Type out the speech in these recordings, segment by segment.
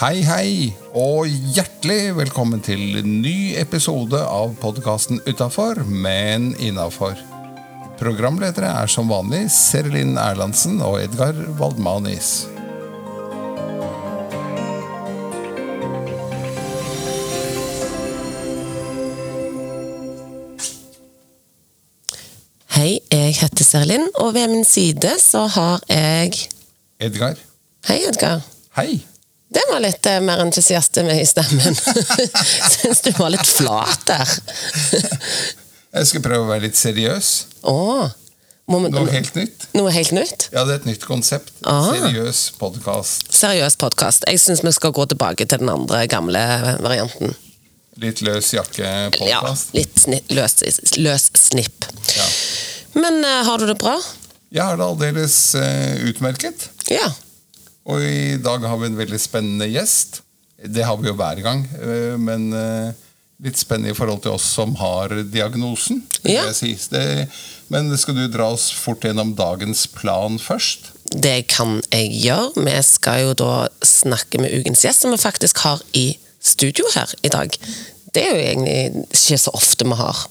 Hei, hei, og hjertelig velkommen til ny episode av podkasten Utafor, men innafor. Programledere er som vanlig Serelin Erlandsen og Edgar Waldmanis. Hei, jeg heter Serlin, og ved min side så har jeg Edgar, Hei, Edgar. hei. Det var litt eh, mer entusiasme i stemmen. Syns du var litt flat der. Jeg skal prøve å være litt seriøs. Åh. Må vi- Noe helt nytt. noe helt nytt? Ja, det er et nytt konsept. Ah. Seriøs podkast. Seriøs podkast. Jeg syns vi skal gå tilbake til den andre gamle varianten. Litt løs Ja, jakke-podkast. litt sni løs, løs snipp. Ja. Men eh, har du det bra? Jeg har det aldeles eh, utmerket. Ja. Og i dag har vi en veldig spennende gjest. Det har vi jo hver gang, eh, men eh, litt spennende i forhold til oss som har diagnosen. Ja. si. Det, men skal du dra oss fort gjennom dagens plan først? Det kan jeg gjøre. Vi skal jo da snakke med ukens gjest, som vi faktisk har i studio her i dag. Det er jo egentlig ikke så ofte vi har.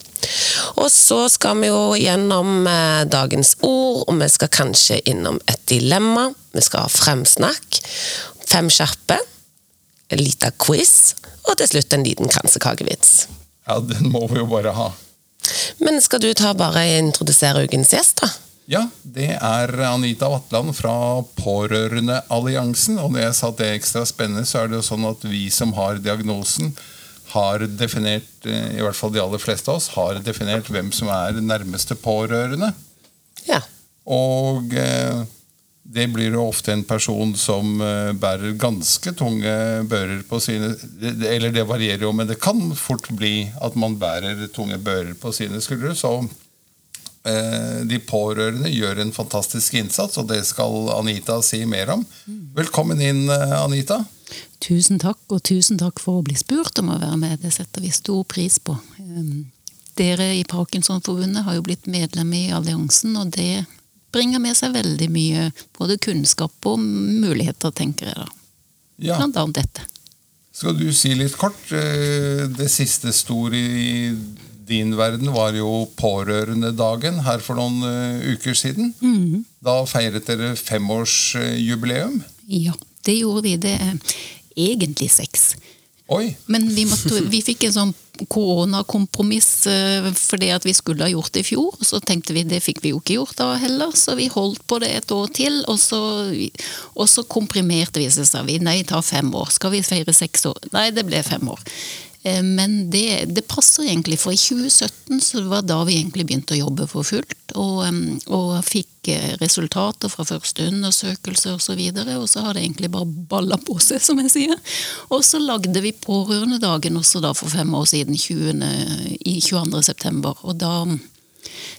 Og så skal vi jo gjennom eh, dagens ord, og vi skal kanskje innom et dilemma. Vi skal ha fremsnakk, fem kjappe, en liten quiz, og til slutt en liten kransekakevits. Ja, den må vi jo bare ha. Men skal du ta bare introdusere ukens gjest, da? Ja, det er Anita Vatland fra Pårørendealliansen. Og når jeg sa at det er ekstra spennende, så er det jo sånn at vi som har diagnosen, har definert, eh, i hvert fall de aller fleste av oss, har definert hvem som er nærmeste pårørende. Ja. Og eh, det blir jo ofte en person som eh, bærer ganske tunge bører på sine Eller det varierer jo, men det kan fort bli at man bærer tunge bører på sine skuldre. Så eh, de pårørende gjør en fantastisk innsats, og det skal Anita si mer om. Velkommen inn, Anita. Tusen takk, og tusen takk for å bli spurt om å være med. Det setter vi stor pris på. Um, Dere i Parkinsonforbundet har jo blitt medlem i alliansen, og det bringer med seg veldig mye både kunnskap og muligheter, tenker jeg da. Ja. Blant annet dette. Skal du si litt kort? eh, Det siste store i din verden var jo pårørendedagen her for noen eh, uker siden. Da feiret dere femårsjubileum. Ja, det gjorde vi. Det er egentlig seks. Oi! Men vi, måtte, vi fikk en sånn koronakompromiss For fordi at vi skulle ha gjort det i fjor. Så tenkte vi det fikk vi jo ikke gjort da heller, så vi holdt på det et år til. Og så, og så komprimerte vi, så sa vi nei, ta fem år. Skal vi feire seks år? Nei, det ble fem år. Eh, Men det, det passer egentlig, for i 2017 så det var da vi egentlig begynte å jobbe for fullt. Og, og fikk eh, resultater fra første undersøkelse osv. Og, så videre, og så har det egentlig bare balla på seg, som jeg sier. Og så lagde vi Pårørendedagen også da for fem år siden, 20, i 22. september. Og da,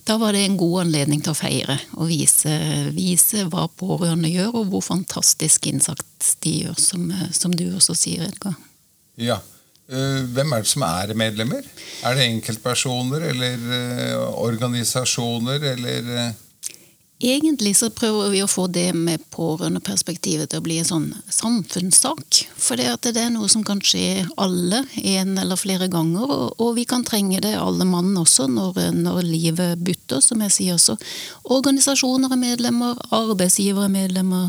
da var det en god anledning til å feire og vise, vise hva pårørende gjør, og hvor fantastisk innsats de gjør, som, eh, som du også sier, Edgar. Ja. Eh, Hvem er det som er medlemmer? Er det enkeltpersoner eller eh, organisasjoner eller eh, Egentlig så prøver vi å få det med pårørendeperspektivet til å bli en sånn samfunnssak. For det, er noe som kan skje alle en eller flere ganger, og vi kan trenge det alle mann også når, når livet bytter, som jeg sier. også. organisasjoner er medlemmer, arbeidsgivere er medlemmer,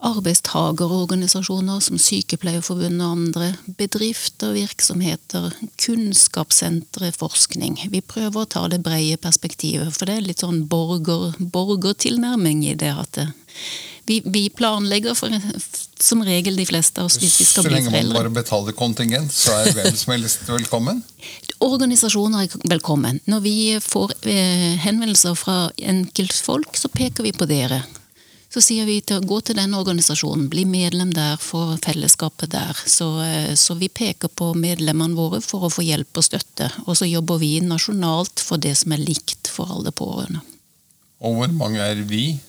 arbeidstagerorganisasjoner som Sykepleierforbundet og andre, bedrifter, virksomheter, kunnskapssentre, forskning. Vi prøver å ta det brede perspektivet, for det er litt sånn borger, borgertilnærming i det at det, vi, vi planlegger for, som regel de fleste av oss hvis vi skal bli foreldre. Så lenge man bare betaler kontingent, så er hvem som helst velkommen? Organisasjoner er velkommen. Når vi får eh, henvendelser fra enkeltfolk, så peker vi på dere. Så sier vi til gå til den organisasjonen, bli medlem der, få fellesskapet der. Så, eh, så vi peker på medlemmene våre for å få hjelp og støtte. Og så jobber vi nasjonalt for det som er likt for alle pårørende. Og hvor mange er vi?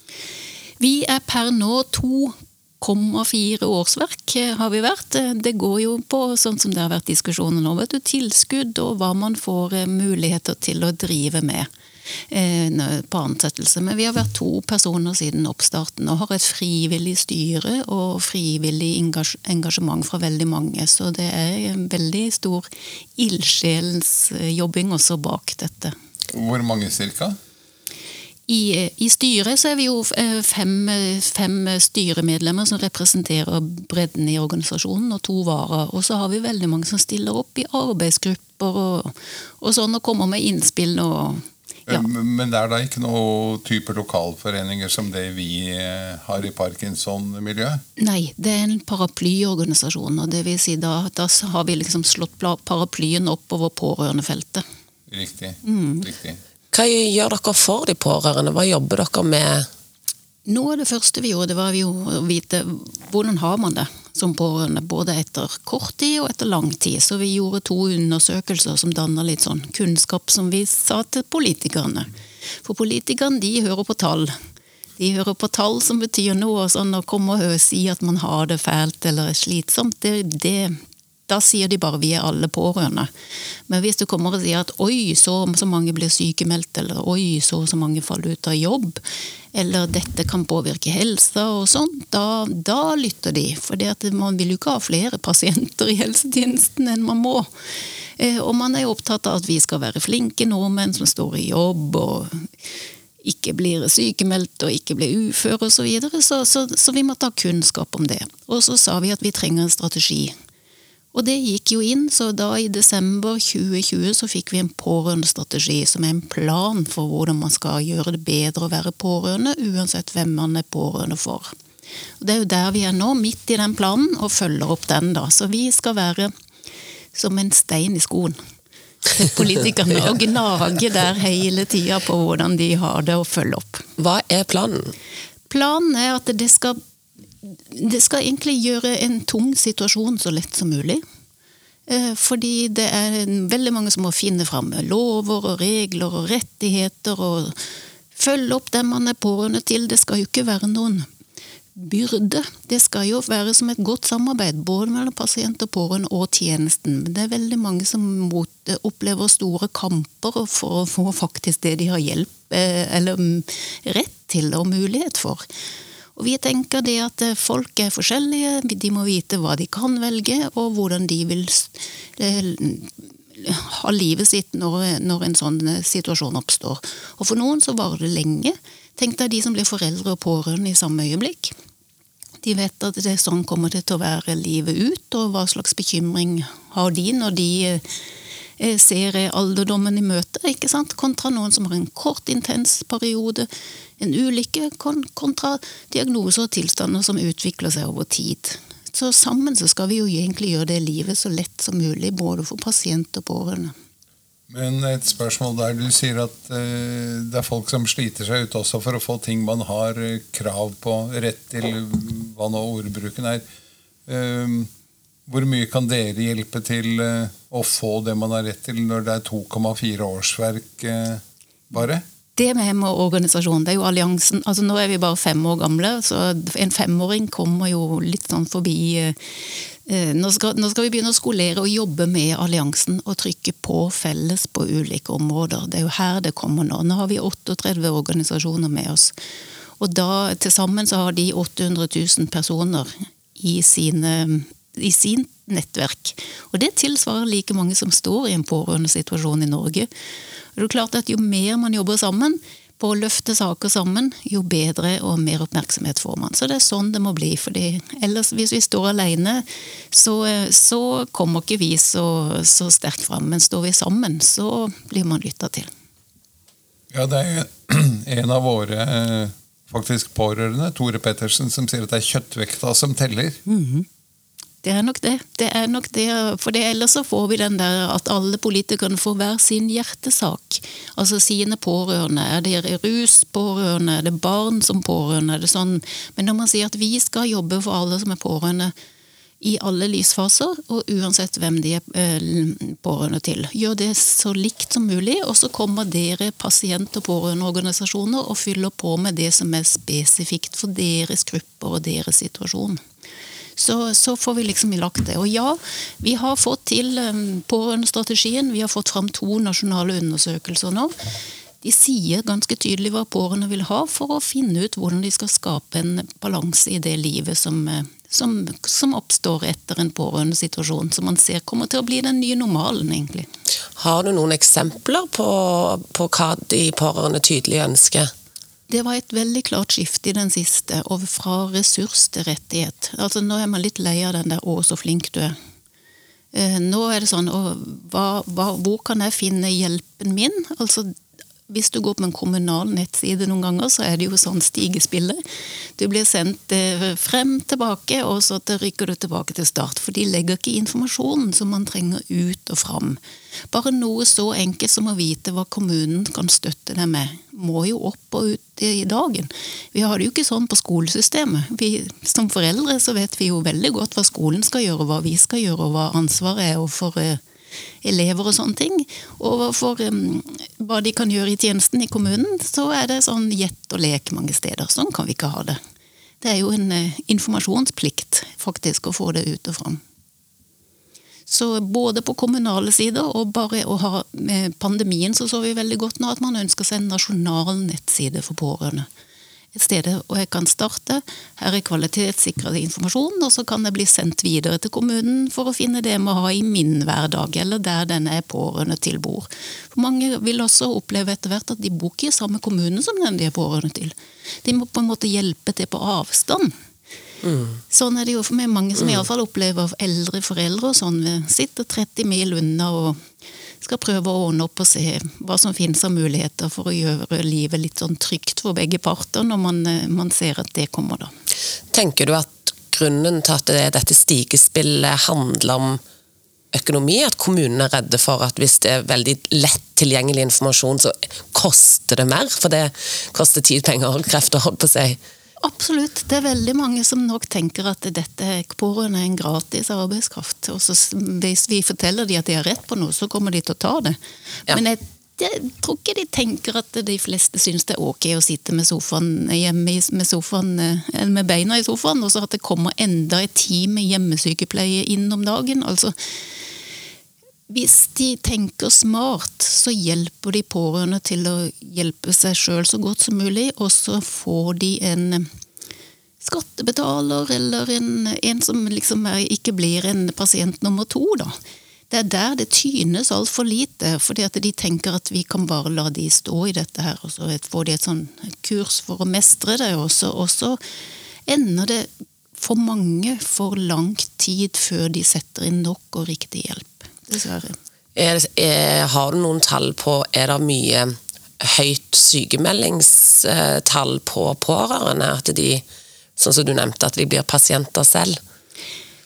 Vi er per nå 2,4 årsverk eh, har vi vært. Eh, Det går jo på, sånn som det har vært diskusjoner nå, vet du, tilskudd og hva man får muligheter til å drive med. Eh, på ansettelse. Men vi har vært to personer siden oppstarten og har et frivillig styre og frivillig engasjement fra veldig mange. Så det er en veldig stor ildsjelsjobbing også bak dette. Hvor mange cirka? I, I, styret så er vi jo eh, fem, fem, styremedlemmer som representerer bredden i organisasjonen, og to varer. Og så har vi veldig mange som stiller opp i arbeidsgrupper og, og sånn, og kommer med innspill. og ja. Men det er da ikke noe type lokalforeninger som det vi eh, har i Parkinson-miljøet? Nei, det er en paraplyorganisasjon. og det vil si da, da har vi liksom slått paraplyen oppover pårørendefeltet. Riktig. Mm. Riktig. Hva gjør dere for de pårørende? Hva jobber dere med? Noe av det første vi gjorde, det var jo å vite hvordan har man det som pårørende, både etter kort tid og etter lang tid. Så vi gjorde to undersøkelser som danner litt sånn kunnskap som vi sa til politikerne. For politikerne, de hører på tall. De hører på tall som betyr noe, sånn å komme og si at man har det fælt eller slitsomt, det, det, da sier de bare 'vi er alle pårørende'. Men hvis du kommer og sier at 'oi, så så mange blir sykemeldt', eller 'oi, så så mange faller ut av jobb', eller 'dette kan påvirke helsa' og sånn, da, da, lytter de. For man vil jo ikke ha flere pasienter i helsetjenesten enn man må. Eh, og man er jo opptatt av at vi skal være flinke nordmenn som står i jobb og ikke blir sykemeldt og ikke blir ufør osv. Så, så, så, så vi må ta kunnskap om det. Og så sa vi at vi trenger en strategi. Og det gikk jo inn, så da i desember 2020 så fikk vi en pårørendestrategi som er en plan for hvordan man skal gjøre det bedre å være pårørende, uansett hvem man er pårørende for. Og det er jo der vi er nå, midt i den planen, og følger opp den, da. Så vi skal være som en stein i skoen politikerne og gnage der hele tida på hvordan de har det, og følge opp. Hva er planen? Planen er at det skal det skal egentlig gjøre en tung situasjon så lett som mulig. Eh, fordi det er veldig mange som må finne fram lover og regler og rettigheter og følge opp dem man er pårørende til. Det skal jo ikke være noen byrde. Det skal jo være som et godt samarbeid, både mellom pasient og pårørende og tjenesten. Men det er veldig mange som opplever store kamper for å få faktisk det de har hjelp, eh, eller rett til og mulighet for. Og vi tenker det at eh, folk er forskjellige, de må vite hva de kan velge, og hvordan de vil eh, ha livet sitt når, når en sånn eh, situasjon oppstår. Og for noen så varer det lenge. Tenk deg de som blir foreldre og pårørende i samme øyeblikk. De vet at det er sånn kommer det til å være livet ut, og hva slags bekymring har de når de ser alderdommen i møte, ikke sant? kontra noen som har en kort, intens periode en ulykke kontra diagnoser og tilstander som utvikler seg over tid. Så sammen så skal vi jo egentlig gjøre det livet så lett som mulig, både for pasient og pårørende. Men et spørsmål der du sier at uh, det er folk som sliter seg ut også for å få ting man har uh, krav på, rett til hva nå ordbruken er. Uh, hvor mye kan dere hjelpe til å få det man har rett til, når det er 2,4 årsverk bare? det med med organisasjonen, det er jo alliansen. altså Nå er vi bare fem år gamle, så en femåring kommer jo litt sånn forbi eh, eh, nå skal, nå skal, vi begynne å skolere og jobbe med alliansen og trykke på felles på ulike områder. Det er jo her det kommer nå. Nå har vi 38 organisasjoner med oss. Og da til sammen så har de 800 000 personer i, sine, i sin nettverk. Og det tilsvarer like mange som står i en pårørendesituasjon i Norge. Det er klart at Jo mer man jobber sammen på å løfte saker sammen, jo bedre og mer oppmerksomhet får man. Så det er sånn det må bli. fordi ellers, hvis vi står alene, så, så kommer ikke vi så, så sterkt fram. Men står vi sammen, så blir man lytta til. Ja, det er en av våre eh, faktisk pårørende, Tore Pettersen, som sier at det er kjøttvekta som teller. Mm -hmm. Det er nok det. det er nok det. For det, ellers så får vi den der at alle politikerne får hver sin hjertesak. Altså sine pårørende. Er det ruspårørende? Er det barn som pårørende? Er det sånn? Men når man sier at vi skal jobbe for alle som er pårørende i alle livsfaser, og uansett hvem de er eh, pårørende til. Gjør det så likt som mulig, og så kommer dere pasient- og pårørendeorganisasjoner og fyller på med det som er spesifikt for deres grupper og deres situasjon så, så, får vi liksom lagt det. Og ja, vi har fått til um, pårørendestrategien. Vi har fått fram to nasjonale undersøkelser nå. de sier ganske tydelig hva pårørende vil ha, for å finne ut hvordan de skal skape en balanse i det livet som, eh, som, som oppstår etter en pårørendesituasjon, som man ser kommer til å bli den nye normalen, egentlig. Har du noen eksempler på, på hva de pårørende tydelig ønsker? Det var et veldig klart skifte i den siste, over fra ressurs til rettighet. Altså Nå er man litt lei av den der 'å, så flink du er'. Eh, nå er det sånn hva, hva, Hvor kan jeg finne hjelpen min? Altså hvis du går på en kommunal nettside noen ganger, så er det jo sånn stigespille. Du blir sendt eh, frem, tilbake, og så rykker du tilbake til start. For de legger ikke informasjonen som man trenger ut og fram. Bare noe så enkelt som å vite hva kommunen kan støtte deg med, må jo opp og ut i dagen. Vi har det jo ikke sånn på skolesystemet. Vi, som foreldre så vet vi jo veldig godt hva skolen skal gjøre, hva vi skal gjøre, og hva ansvaret er for eh, elever og sånne ting. Overfor um, hva de kan gjøre i tjenesten i kommunen, så er det sånn gjett og lek mange steder. Sånn kan vi ikke ha det. Det er jo en uh, informasjonsplikt faktisk å få det ut og fram. Så både på kommunale sider og bare å ha med pandemien så så vi veldig godt nå at man ønsker seg en nasjonal nettside for pårørende et sted hvor jeg kan starte. Her er kvalitetssikra informasjon, og så kan det bli sendt videre til kommunen for å finne det jeg må ha i min hverdag, eller der den er pårørende til bor. For mange vil også oppleve etter hvert at de bor ikke i samme kommune som den de er pårørende til. De må på en måte hjelpe til på avstand. Mm. Sånn er det jo for meg mange som mm. iallfall opplever eldre foreldre og sånn. Sitter 30 mil unna og skal prøve å ordne opp og se hva som finnes av muligheter for å gjøre livet litt sånn trygt for begge parter, når man, eh, man ser at det kommer, da. Tenker du at grunnen til at det, dette stigespillet handler om økonomi, at kommunene er redde for at hvis det er veldig lett tilgjengelig informasjon, så koster det mer? For det koster tid, penger og krefter, holdt på å si. Absolutt. Det er veldig mange som nok tenker at dette pårørende er en gratis arbeidskraft. Og så hvis vi forteller dem at de har rett på noe, så kommer de til å ta det. Ja. Men jeg, jeg, tror ikke de tenker at de fleste syns det er ok å sitte med sofaen hjemme med, sofaen, eh, med beina i sofaen, og så at det kommer enda et team med hjemmesykepleie inn om dagen. altså hvis de tenker smart, så hjelper de pårørende til å hjelpe seg sjøl så godt som mulig, og så får de en skattebetaler eller en, en som liksom er, ikke blir en pasient nummer to, da. Det er der det tynes altfor lite, fordi at de tenker at vi kan bare la de stå i dette her, og så får de et sånn kurs for å mestre det, og så, og så ender det for mange for lang tid før de setter inn nok og riktig hjelp dessverre. Er, er, har du noen tall på Er det mye høyt sykemeldingstall på pårørende? At de, sånn som du nevnte, at de blir pasienter selv?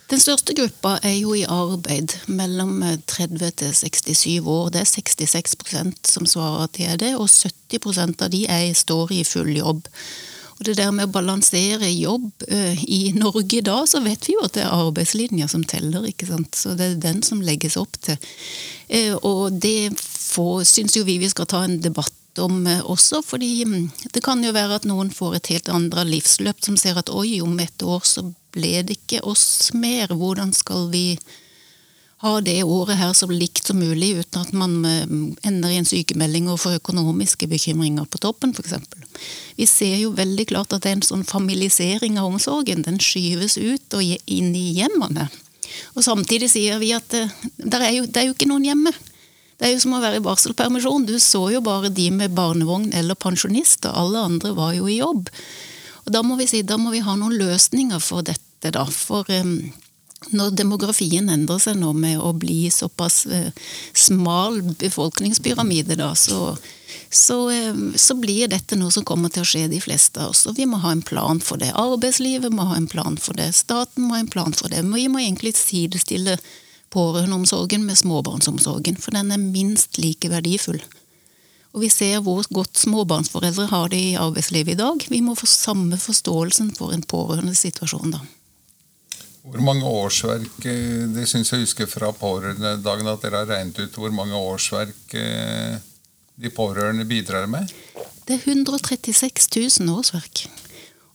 Den største gruppa er jo i arbeid mellom 30 til 67 år. Det er 66% som svarer at de er det, og 70% av de er, står i full jobb. Og det der med å balansere jobb uh, i Norge i dag, så vet vi jo at det er arbeidslinja som teller. ikke sant? Så det er den som legges opp til. Uh, og det syns jo vi vi skal ta en debatt om uh, også, fordi um, det kan jo være at noen får et helt andre livsløp som ser at oi, om et år så ble det ikke oss mer. Hvordan skal vi ha det året her så likt som mulig, uten at man eh, ender i en sykemelding og får økonomiske bekymringer på toppen, f.eks. Vi ser jo veldig klart at det er en sånn familisering av omsorgen. Den skyves ut og inn i hjemmene. Og samtidig sier vi at eh, det er jo, det er jo ikke noen hjemme. Det er jo som å være i barselpermisjon. Du så jo bare de med barnevogn eller pensjonister. Alle andre var jo i jobb. Og Da må vi si, da må vi ha noen løsninger for dette, da. For um, når demografien endrer seg nå med å bli såpass eh, smal befolkningspyramide, da, så, så, eh, så, blir dette noe som kommer til å skje de fleste av oss. Og vi må ha en plan for det. Arbeidslivet må ha en plan for det. Staten må ha en plan for det. Vi må egentlig sidestille pårørendeomsorgen med småbarnsomsorgen, for den er minst like verdifull. Og vi ser hvor godt småbarnsforeldre har det i arbeidslivet i dag. Vi må få samme forståelsen for en pårørendesituasjon da. Hvor mange årsverk eh, Det syns jeg husker fra pårørendedagen at dere har regnet ut hvor mange årsverk eh, de pårørende bidrar med? Det er 136 000 årsverk.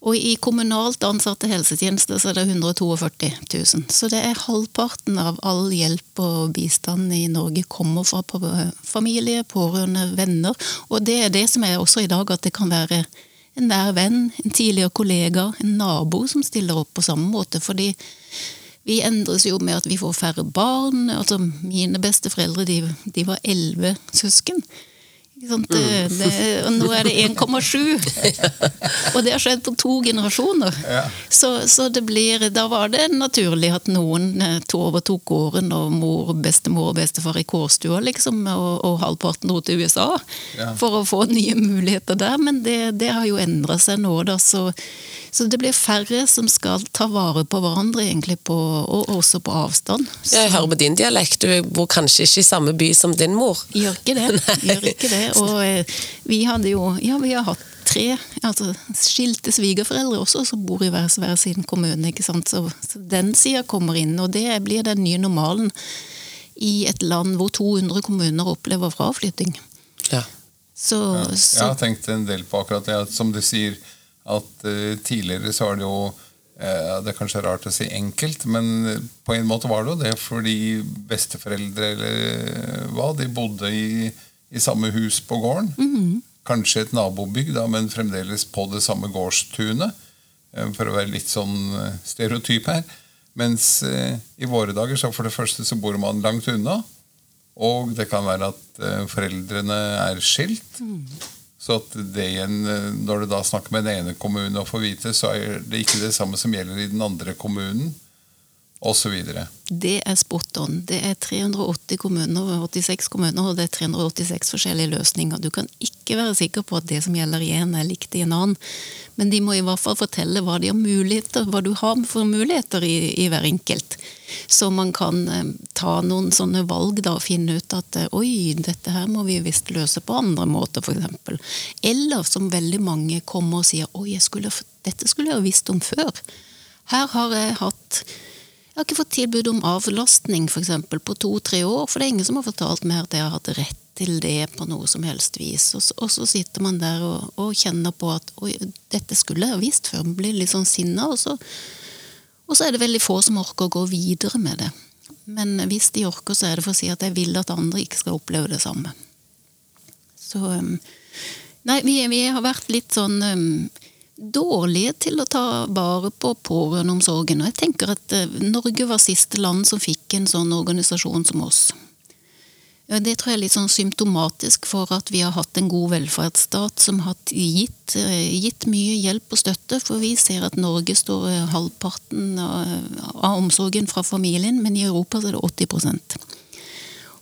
Og i kommunalt ansatte helsetjenester så er det 142 000. Så det er halvparten av all hjelp og bistand i Norge kommer fra familie, pårørende, venner. Og det er det som er også i dag, at det kan være en nær venn, en tidligere kollega, en nabo som stiller opp på samme måte. Fordi vi endres jo med at vi får færre barn. altså Mine besteforeldre de, de var elleve søsken. Mm. Det, og nå er det 1,7! og det har skjedd på to generasjoner. Ja. Så, så, det blir Da var det naturlig at noen eh, to overtok gården, og mor, bestemor og bestefar i kårstua, liksom, og, og halvparten dro til USA ja. for å få nye muligheter der. Men det, det har jo endra seg nå, da. Så så det blir færre som skal ta vare på hverandre, egentlig, på, og også på avstand. Så. Jeg hører på din dialekt, du bor kanskje ikke i samme by som din mor? Gjør ikke det. Gjør ikke det. Og eh, vi hadde jo Ja, vi har hatt tre altså, skilte svigerforeldre også, som bor i hver, hver sin kommune. ikke sant? Så, så den sida kommer inn, og det blir den nye normalen i et land hvor 200 kommuner opplever fraflytting. Ja. Så, ja. Jeg har tenkt en del på akkurat det, som du sier at uh, tidligere så var det jo uh, Det er kanskje rart å si enkelt, men på en måte var det jo det fordi besteforeldre eller hva, de bodde i, i samme hus på gården. Mm -hmm. Kanskje et nabobygg, da, men fremdeles på det samme gårdstunet. Uh, for å være litt sånn stereotyp her. Mens i våre dager så for det første så bor man langt unna. Og det kan være at foreldrene er skilt. Mm. Så at det igjen, eh, når du da snakker med den ene kommunen og får vite, så er det ikke det samme som gjelder i den andre kommunen, osv. Det er spot on. Det er 380 kommuner, 86 kommuner, og det er 386 forskjellige løsninger. Du kan ikke være sikker på at det som gjelder i en, er likt i en annen. Men de må i hvert fall fortelle hva hva du har for muligheter i, i hver enkelt. Så man kan eh, ta noen sånne valg da, og finne ut at eh, oi, dette her må vi visst løse på andre måter, f.eks. Eller som veldig mange kommer og sier oi, skulle, dette skulle jeg visst om før. Her har jeg hatt jeg har ikke fått tilbud om avlastning for eksempel, på to-tre år, for det er ingen som har fortalt meg at jeg har hatt rett til det på noe som helst vis. Og så, og så sitter man der og, og, kjenner på at dette skulle jeg visst før. Man blir litt sånn sinna, og så og så er det veldig få som orker å gå videre med det. Men hvis de orker, så er det for å si at jeg vil at andre ikke skal oppleve det samme. Så Nei, vi, vi har vært litt sånn dårlige til å ta vare på pårørendeomsorgen. Og jeg tenker at uh, Norge var siste land som fikk en sånn organisasjon som oss. Det tror jeg er litt sånn symptomatisk for at vi har hatt en god velferdsstat som har gitt, eh, gitt, mye hjelp og støtte. For vi ser at Norge står eh, halvparten av omsorgen fra familien, men i Europa er det 80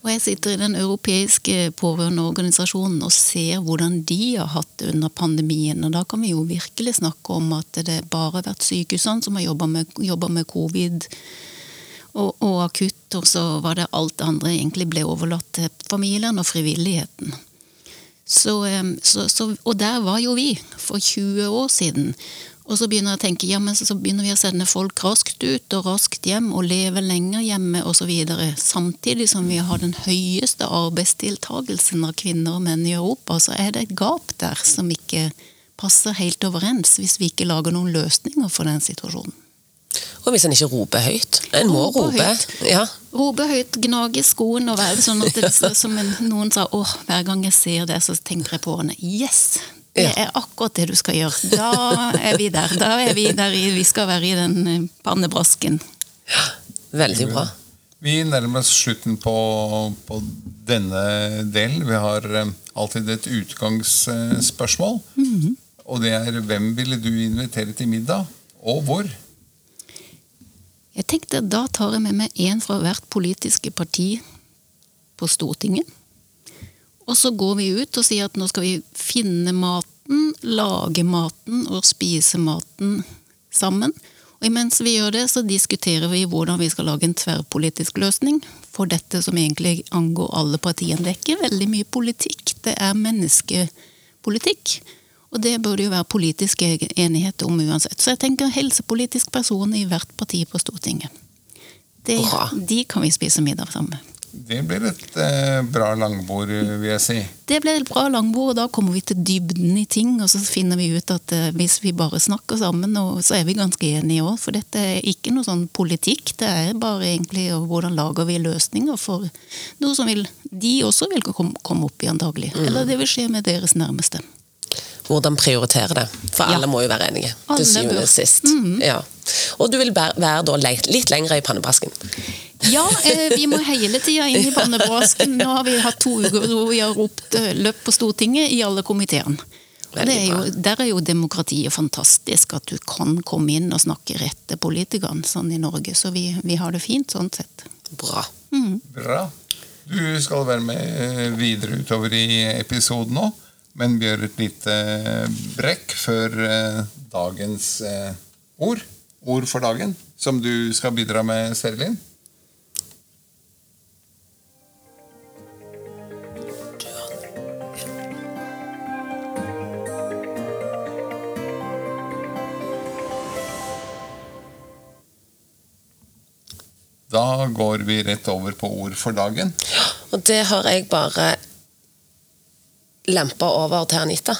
Og jeg sitter i den europeiske pårørendeorganisasjonen og ser hvordan de har hatt det under pandemien. Og da kan vi jo virkelig snakke om at det bare har vært sykehusene som har jobba med, med covid og, og akutt, og så var det alt andre egentlig ble overlatt til familien og frivilligheten. Så, så, så, og der var jo vi for 20 år siden. Og så begynner jeg å tenke, ja, men så begynner vi å sende folk raskt ut og raskt hjem og leve lenger hjemme osv. Samtidig som vi har den høyeste arbeidsdeltagelsen av kvinner og menn i Europa, så er det et gap der som ikke passer helt overens hvis vi ikke lager noen løsninger for den situasjonen. Og hvis en ikke roper høyt. En må rope. Ja. Rope høyt, gnage skoen og være sånn at det, som noen sa åh, hver gang jeg ser det, så tenker jeg på henne. Yes! Det er akkurat det du skal gjøre. Da er vi der. Da er vi der vi skal være i den eh, pannebrasken. Ja, veldig bra. Vi nærmer oss slutten på, på, denne delen. Vi har eh, alltid et utgangsspørsmål. Mm -hmm. Og det er hvem ville du invitere til middag, og hvor? Jeg tenkte da tar jeg med meg én fra hvert politiske parti på Stortinget. Og så går vi ut og sier at nå skal vi finne maten, lage maten og spise maten sammen. Og imens vi gjør det, så diskuterer vi hvordan vi skal lage en tverrpolitisk løsning for dette som egentlig angår alle partiene. Det er ikke veldig mye politikk, det er menneskepolitikk. Og det burde jo være politisk enighet om uansett. Så jeg tenker helsepolitisk person i hvert parti på Stortinget. Det, de kan vi spise middag sammen med. Det blir et eh, bra langbord, vil jeg si. Det blir et bra langbord, og da kommer vi til dybden i ting. Og så finner vi ut at eh, hvis vi bare snakker sammen, og så er vi ganske enige òg. For dette er ikke noe sånn politikk, det er bare egentlig og hvordan lager vi løsninger for noe som vil, de også vil komme, komme opp i antagelig. Eller det vil skje med deres nærmeste. Hvordan prioritere det. For Ja. alle må jo være enige. Alle Til syvende og sist. Ja. Og du vil være, da litt lengre i pannebrasken. Ja, eh, vi må hele tida inn i pannebrasken. Nå har vi hatt to uker hvor vi har ropt eh, løp på Stortinget i alle komiteene. Er der er jo demokratiet fantastisk, at du kan komme inn og snakke rett til politikerne sånn i Norge. Så vi, vi har det fint sånn sett. Bra. Bra. Du skal være med eh, videre utover i episoden nå, men vi gjør et lite eh, brekk før eh, dagens eh, ord. Ord for dagen, som du skal bidra med, Serlin. Da går vi rett over på ord for dagen. Og det har jeg bare lempa over til Anita.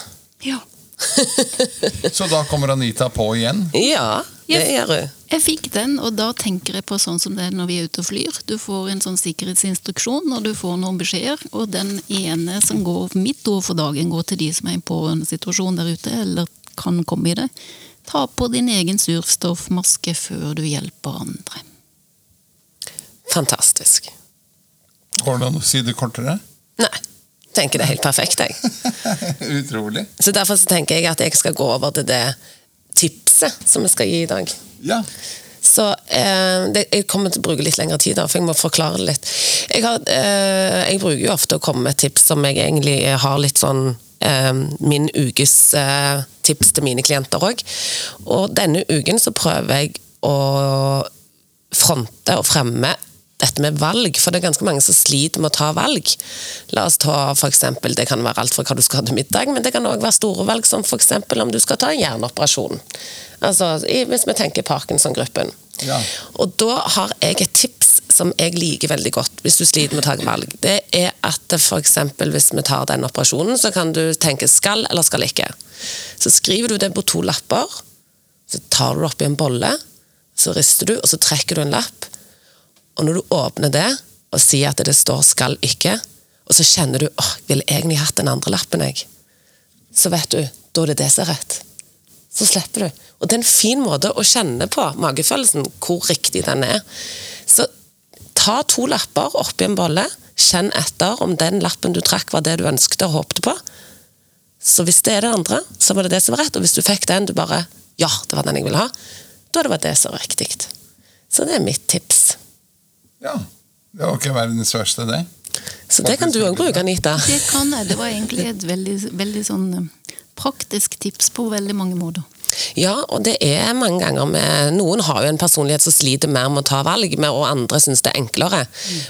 Ja. Så da kommer Anita på igjen. Ja, det Yes. gjør hun. Jeg fikk den, og da tenker jeg på sånn som det er når vi er ute og flyr. Du får en sånn sikkerhetsinstruksjon, og du får noen beskjeder. Og den ene som går mitt ord for dagen, går til de som er i en pårørende situasjon der ute, eller kan komme i det. Ta på din egen surfstoffmaske før du hjelper andre. Fantastisk. Går det an å si det kortere? Nei, tenker det er helt perfekt, jeg. Utrolig. Så derfor så tenker jeg at jeg skal gå over til det tipset som vi skal gi i dag. Ja. Så eh, det, Jeg kommer til å bruke litt lengre tid, da, for jeg må forklare det litt. Jeg, har, eh, jeg bruker jo ofte å komme med tips som jeg egentlig har litt sånn eh, Min ukes eh, tips til mine klienter òg. Og denne uken så prøver jeg å fronte og fremme dette med valg, for det er ganske mange som sliter med å ta valg. La oss ta eksempel, Det kan være alt fra hva du skal ha til middag, men det kan òg være store valg, som f.eks. om du skal ta en hjerneoperasjon. Altså, Hvis vi tenker Parkinson-gruppen. Ja. Og da har jeg et tips som jeg liker veldig godt, hvis du sliter med å ta valg. Det er at f.eks. hvis vi tar den operasjonen, så kan du tenke skal eller skal ikke. Så skriver du det på to lapper, så tar du det oppi en bolle, så rister du, og så trekker du en lapp. Og når du åpner det og sier at det står 'skal ikke', og så kjenner du åh, jeg ville egentlig hatt den andre lappen, jeg. Så vet du, da er det det som er rett. Så slipper du. Og det er en fin måte å kjenne på magefølelsen, hvor riktig den er. Så ta to lapper oppi en bolle, kjenn etter om den lappen du trakk var det du ønsket og håpte på. Så hvis det er det andre, så var det det som var rett. Og hvis du fikk den du bare Ja, det var den jeg ville ha. Da det var det som var riktig. Så det er mitt tips. Ja. Det var ikke verdens verste, det. Så det kan du òg bruke, Anita. Det kan jeg. Det var egentlig et veldig, veldig sånn eh, praktisk tips på veldig mange måter. Ja, og det er mange ganger med Noen har jo en personlighet som sliter mer med å ta valg, med, og andre syns det er enklere.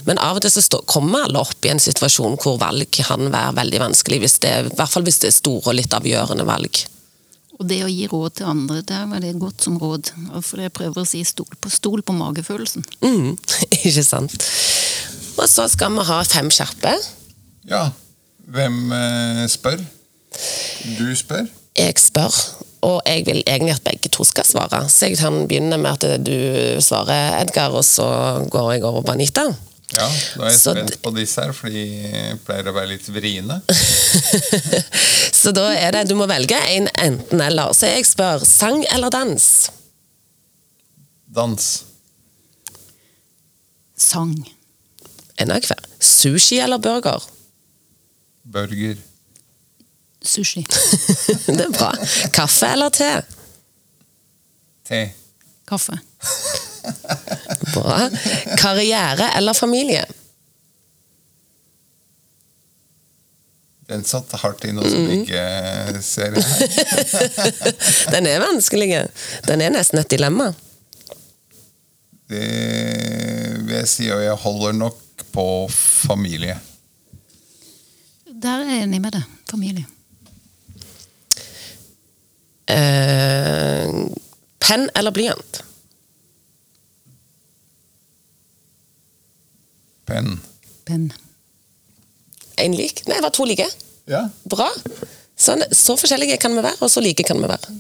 Men av og til så stå, kommer alle opp i en situasjon hvor valg kan være veldig vanskelig. Hvis det, I hvert fall hvis det er store og litt avgjørende valg. Og det å gi råd til andre, der var det godt som råd. For jeg prøver å si stol på, stol på magefølelsen. Mm, ikke sant? Og så skal vi ha fem kjappe. Ja. Hvem eh, spør? Du spør? Jeg spør, og jeg vil egentlig at begge to skal svare. Så jeg kan begynne med at du svarer, Edgar, og så går jeg over på Anita. Ja, da er jeg Så spent på disse her, for de pleier å være litt vriene. Så da er det, du må velge en enten-eller. Så jeg spør, sang eller dans? Dans. Sang. En av hver. Sushi eller burger? Burger. Sushi. det er bra. Kaffe eller te? Te. Kaffe. Bra. Karriere eller familie? Den satt hardt i noe som ikke ser her. Den er vanskelig. Den er nesten et dilemma. Det vil jeg si, og jeg holder nok på familie. Der er jeg enig med deg. Familie. Eh, penn eller blyant? Penn. penn. En lik? Nei, det var to like. Ja. Bra. Sånn, så forskjellige kan vi være, og så like kan vi være.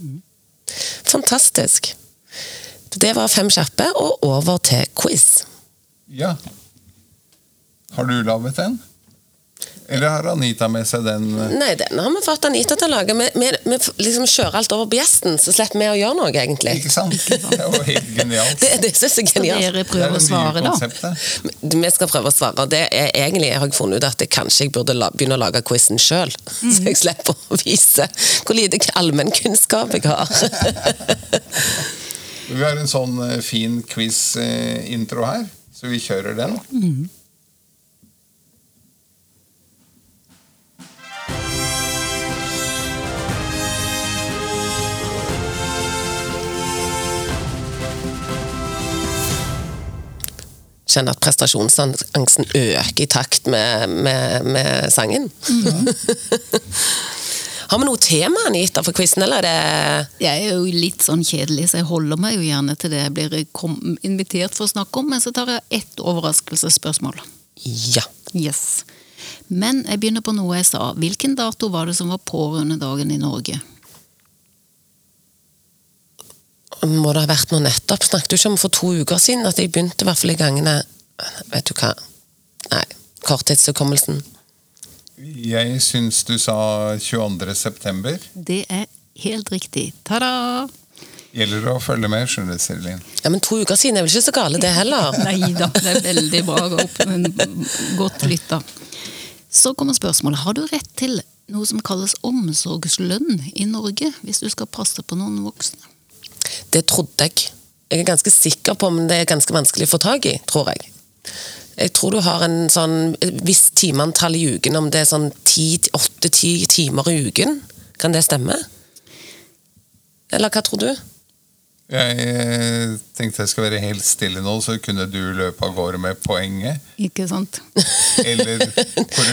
Fantastisk. Det var fem kjappe, og over til quiz. ja. Har du laget en? Eller har Anita med seg den? eh, Nei, den har vi fått Anita til å lage. Vi, vi, vi liksom kjører alt over på gjesten, så slipper vi å gjøre noe, egentlig. Ikke sant? Det var helt genialt. Det, det synes jeg er genialt. Dere Det er prøver å det svare, da. Vi skal prøve å svare. Det er egentlig jeg har funnet ut at jeg kanskje jeg burde la, begynne å lage quizen sjøl. Så jeg slipper å vise hvor lite allmennkunnskap jeg har. Vi har en sånn eh, fin quiz-intro her, så vi kjører den. Kjenner at prestasjonsangsten øker i takt med, med, med sangen. har vi noe tema, Anita, for quizen, eller er det Jeg er jo litt sånn kjedelig, så jeg holder meg jo gjerne til det jeg blir kom, invitert for å snakke om, men så tar jeg ett overraskelsesspørsmål. Ja. Yes. Men jeg begynner på noe jeg sa. Hvilken dato var det som var pårørendedagen i Norge? Må det ha vært noe nettopp? Snakket du ikke om for to uker siden at jeg begynte i hvert fall i gangene Vet du hva? Nei. Korttidshukommelsen. Jeg syns du sa 22. september. Det er helt riktig. Ta-da! Gjelder det å følge med, skjønner du, Sirilin. Ja, Men to uker siden er vel ikke så gale, det heller? Nei da, det er veldig bra opp, men godt lytta. Så kommer spørsmålet. Har du rett til noe som kalles omsorgslønn i Norge, hvis du skal passe på noen voksne? Det trodde jeg. Jeg er ganske sikker på om det er ganske vanskelig å få tak i, tror jeg. Jeg tror du har en sånn visst timeantall i uken, om det er sånn åtte-ti timer i uken. Kan det stemme? Eller hva tror du? Jeg eh, tenkte jeg skal være helt stille nå, så kunne du løpe av gårde med poenget. Ikke sant? Eller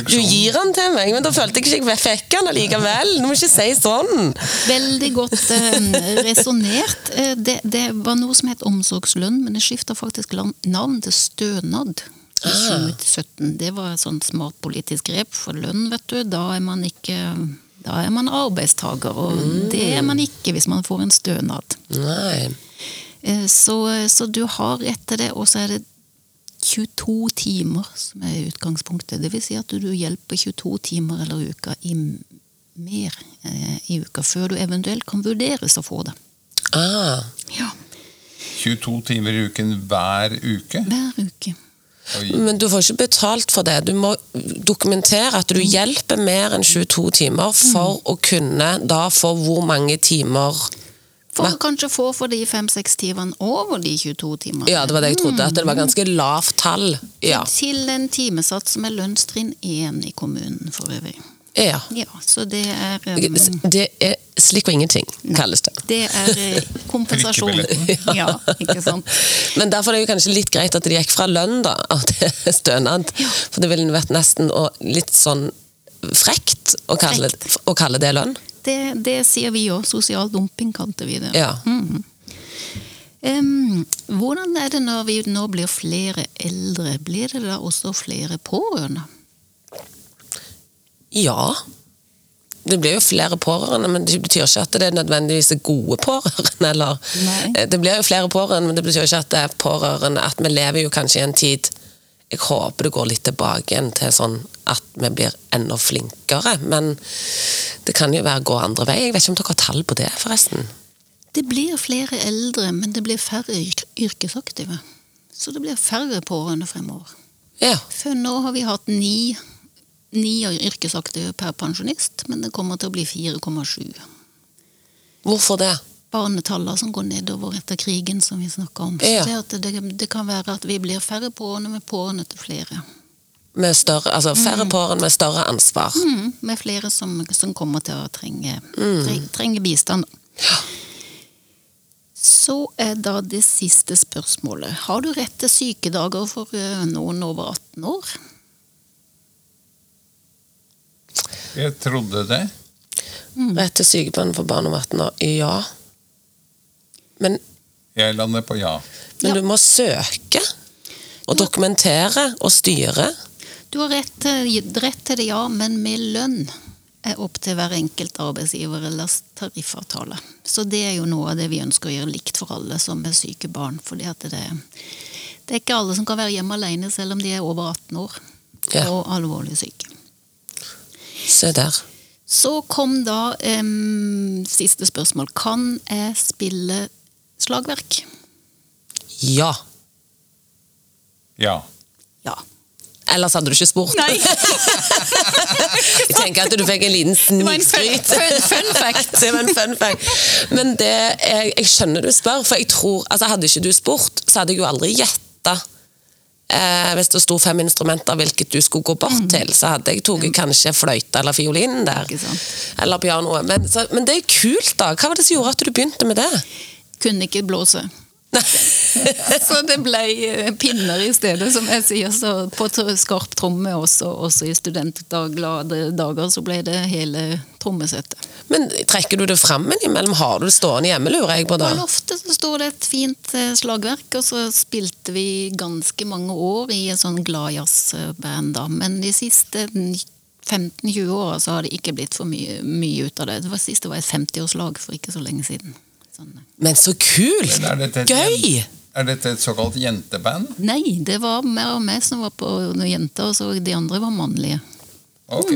Du gir den til meg, men da følte jeg ikke jeg fikk den allikevel. Du må ikke si sånn. Veldig godt eh, resonnert. Eh, det, det var noe som het omsorgslønn, men det skifta faktisk navn til stønad. I 2017. Det var et sånt smart politisk grep, for lønn, vet du, da er man ikke da er man arbeidstaker, og det er man ikke hvis man får en stønad. Nei. Eh, Så, så du har rett til det, og så er det 22 timer som er utgangspunktet. Det vil si at du hjelper 22 timer eller uka i mer eh, i uka, før du eventuelt kan vurderes å få det. Ah. Ja, 22 timer i uken hver uke. hver uke. Oi. Men du får ikke betalt for det. Du må dokumentere at du hjelper mer enn 22 timer for å kunne da få hvor mange timer For å kanskje få for de fem-seks timene over de 22 timene. Ja, det var det jeg trodde. At det var ganske lavt tall. Ja. Til en timesats som er lønnstrinn 1 i kommunen for øvrig. Ja. Ja, så det er um, Det er slik og ingenting, kalles det. Det er eh, kompensasjon. Ja, ikke sant. Men derfor er det jo kanskje litt greit at det gikk fra lønn da, til stønad. For det ville vært nesten litt sånn frekt å kalle, Frekt. å kalle det lønn. Det, det sier vi òg. Sosial dumping kalte vi det. Ja. Em, hvordan er det når vi nå blir flere eldre? Blir det da også flere pårørende? Ja. Det blir jo flere pårørende, men det betyr ikke at det er nødvendigvis er gode pårørende. Eller. Nei. Eh, Det blir jo flere pårørende, men det betyr ikke at det er pårørende. At vi lever jo kanskje i en tid Jeg håper det går litt tilbake igjen til sånn at vi blir enda flinkere. Men det kan jo være gå andre vei. Jeg vet ikke om dere har tall på det, forresten. Det blir flere eldre, men det blir færre yrkesaktive. Så det blir færre pårørende fremover. Ja. For nå har vi hatt ni, ni yrkesaktive per pensjonist, men det kommer til å bli 4,7. Hvorfor det? Barnetallene som går nedover etter krigen, som vi snakka om. Ja. det, det, det kan være at vi blir færre pårørende med pårørende til flere. Med større, altså færre pårørende med større ansvar. Mm, med flere som, som kommer til å trenge, mm. trenge bistand. Så er da det siste spørsmålet. Har du rett til sykedager for eh, noen over 18 år? Jeg trodde det. Rett til sykepleien for barn over 18 år. Ja. Men, Jeg lander på ja. men Ja. du må søke. Og dokumentere og styre. Du har rett til, rett til det, ja, men med lønn er opp til hver enkelt arbeidsgiver eller tariffavtale. Så det er jo noe av det vi ønsker å gjøre likt for alle som er syke barn. fordi at det, det er ikke alle som kan være hjemme alene selv om de er over 18 år Ja. og alvorlig syke. Se der. Så kom da um, siste spørsmål. Kan jeg spille slagverk? Ja. Ja. Ja. Ellers hadde du ikke spurt. Nei. Jeg tenker at du fikk en liten var en fun- fun- fun fact. det var en fun fact. Men det, jeg, jeg skjønner du spør, for jeg tror altså Hadde ikke du spurt, så hadde jeg jo aldri gjetta. Eh, hvis det sto fem instrumenter hvilket du skulle gå bort til, så hadde jeg tatt kanskje fløyte eller fiolinen der. Eller pianoet. Men, men det er kult, da. Hva var det som gjorde at du begynte med det? Kunne ikke blåse. Så det ble eh, pinner i stedet, som jeg sier. Så på skarp tromme også, også i studentglade dager, så ble det hele trommesettet. Men trekker du det fram innimellom? Har du det stående hjemme, lurer jeg på da? På loftet så står det et fint eh, slagverk, og så spilte vi ganske mange år i en sånn gladjazzband da. Men de siste 15-20 åra så har det ikke blitt for mye, mye ut av det. Det var sist det var et 50-årslag for ikke så lenge siden. Sånn. Men så kult! Men er dette et Gøy! Er dette et såkalt jenteband? Nei, det var mer og mer som var på noen jenter, og så de andre var mannlige. Ok,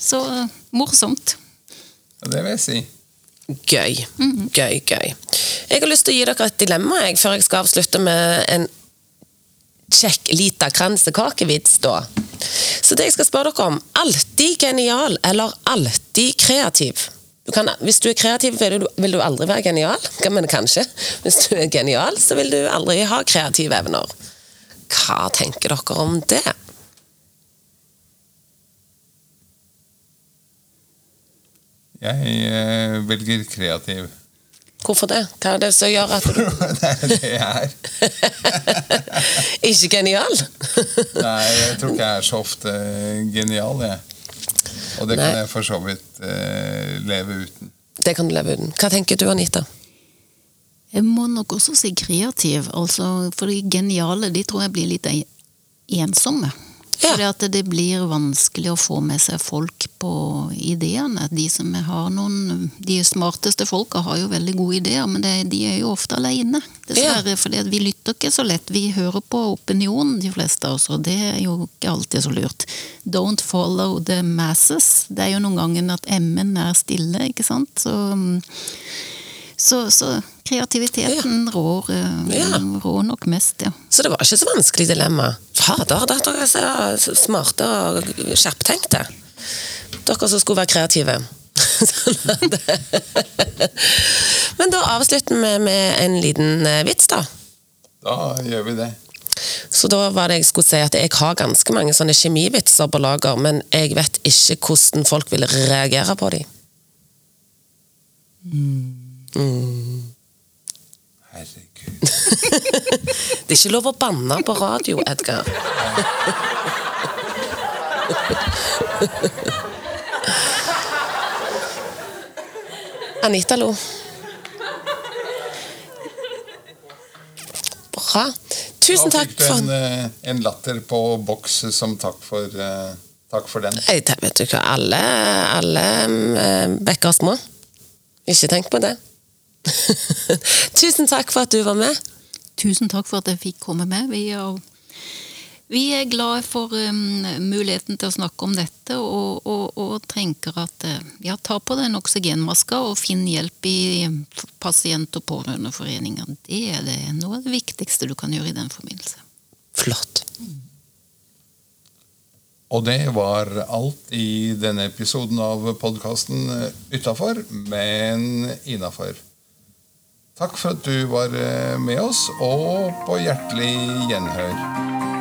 Så eh, morsomt. ja, det vil jeg si. Gøy. Gøy, gøy. Jeg har lyst til å gi dere et dilemma jeg, før jeg skal avslutte med en kjekk lita kransekakevits, da. Så det jeg skal spørre dere om, alltid genial eller alltid kreativ? Du kan, hvis du er kreativ, vil du, vil du aldri være genial. Men kanskje. Hvis du er genial, så vil du aldri ha kreative evner. Hva tenker dere om det? Jeg eh, velger kreativ. Hvorfor det? Hva er det som gjør at du det er det jeg er. ikke genial? Nei, jeg tror ikke jeg er så ofte genial, jeg. Og det Nei. kan jeg for så vidt eh, leve uten. Det kan du leve uten. Hva tenker du, Anita? Jeg må nok også si kreativ, altså, for de geniale de tror jeg blir litt ensomme. Ja. Fordi at det blir vanskelig å få med seg folk på ideene. De som har noen De smarteste folka har jo veldig gode ideer, men det, de er jo ofte alene. Dessverre, fordi at vi lytter ikke så lett. Vi hører på opinionen, de fleste av oss, og det er jo ikke alltid så lurt. Don't follow the masses. Det er jo noen ganger at M-en er stille, ikke sant. Så mm, så, så kreativiteten rår, eh, Ja. rår nok mest, ja. Så det var ikke så vanskelig dilemma. Fader, dere er så smarte og skjerptenkte. Dere som skulle være kreative. Men da avslutter vi med en liten eh, vits, da. Da gjør vi det. Så da var det jeg skulle si at jeg har ganske mange sånne kjemivitser på lager, men jeg vet ikke hvordan folk vil reagere på dem. Herregud. Det er ikke lov å banne på radio, Edgar. Anita lo. Bra. Tusen Da fikk du en, eh, en latter på boks som takk for, eh, takk for den. Jeg vet du hva, alle, alle eh, bekker små. Ikke tenk på det. Tusen takk for at du var med. Tusen takk for at jeg fikk komme med. Vi er, vi er glad for um, muligheten til å snakke om dette, og, og, og tenker at eh, ja, ta på den oksygenmaska og finn hjelp i pasient- og pårørendeforeninger. Det er det, noe av det viktigste du kan gjøre i den forbindelse. Flott. Og det var alt i denne episoden av podkasten Utafor, men innafor. Takk for at du var eh, med oss, og på hjertelig gjenhør.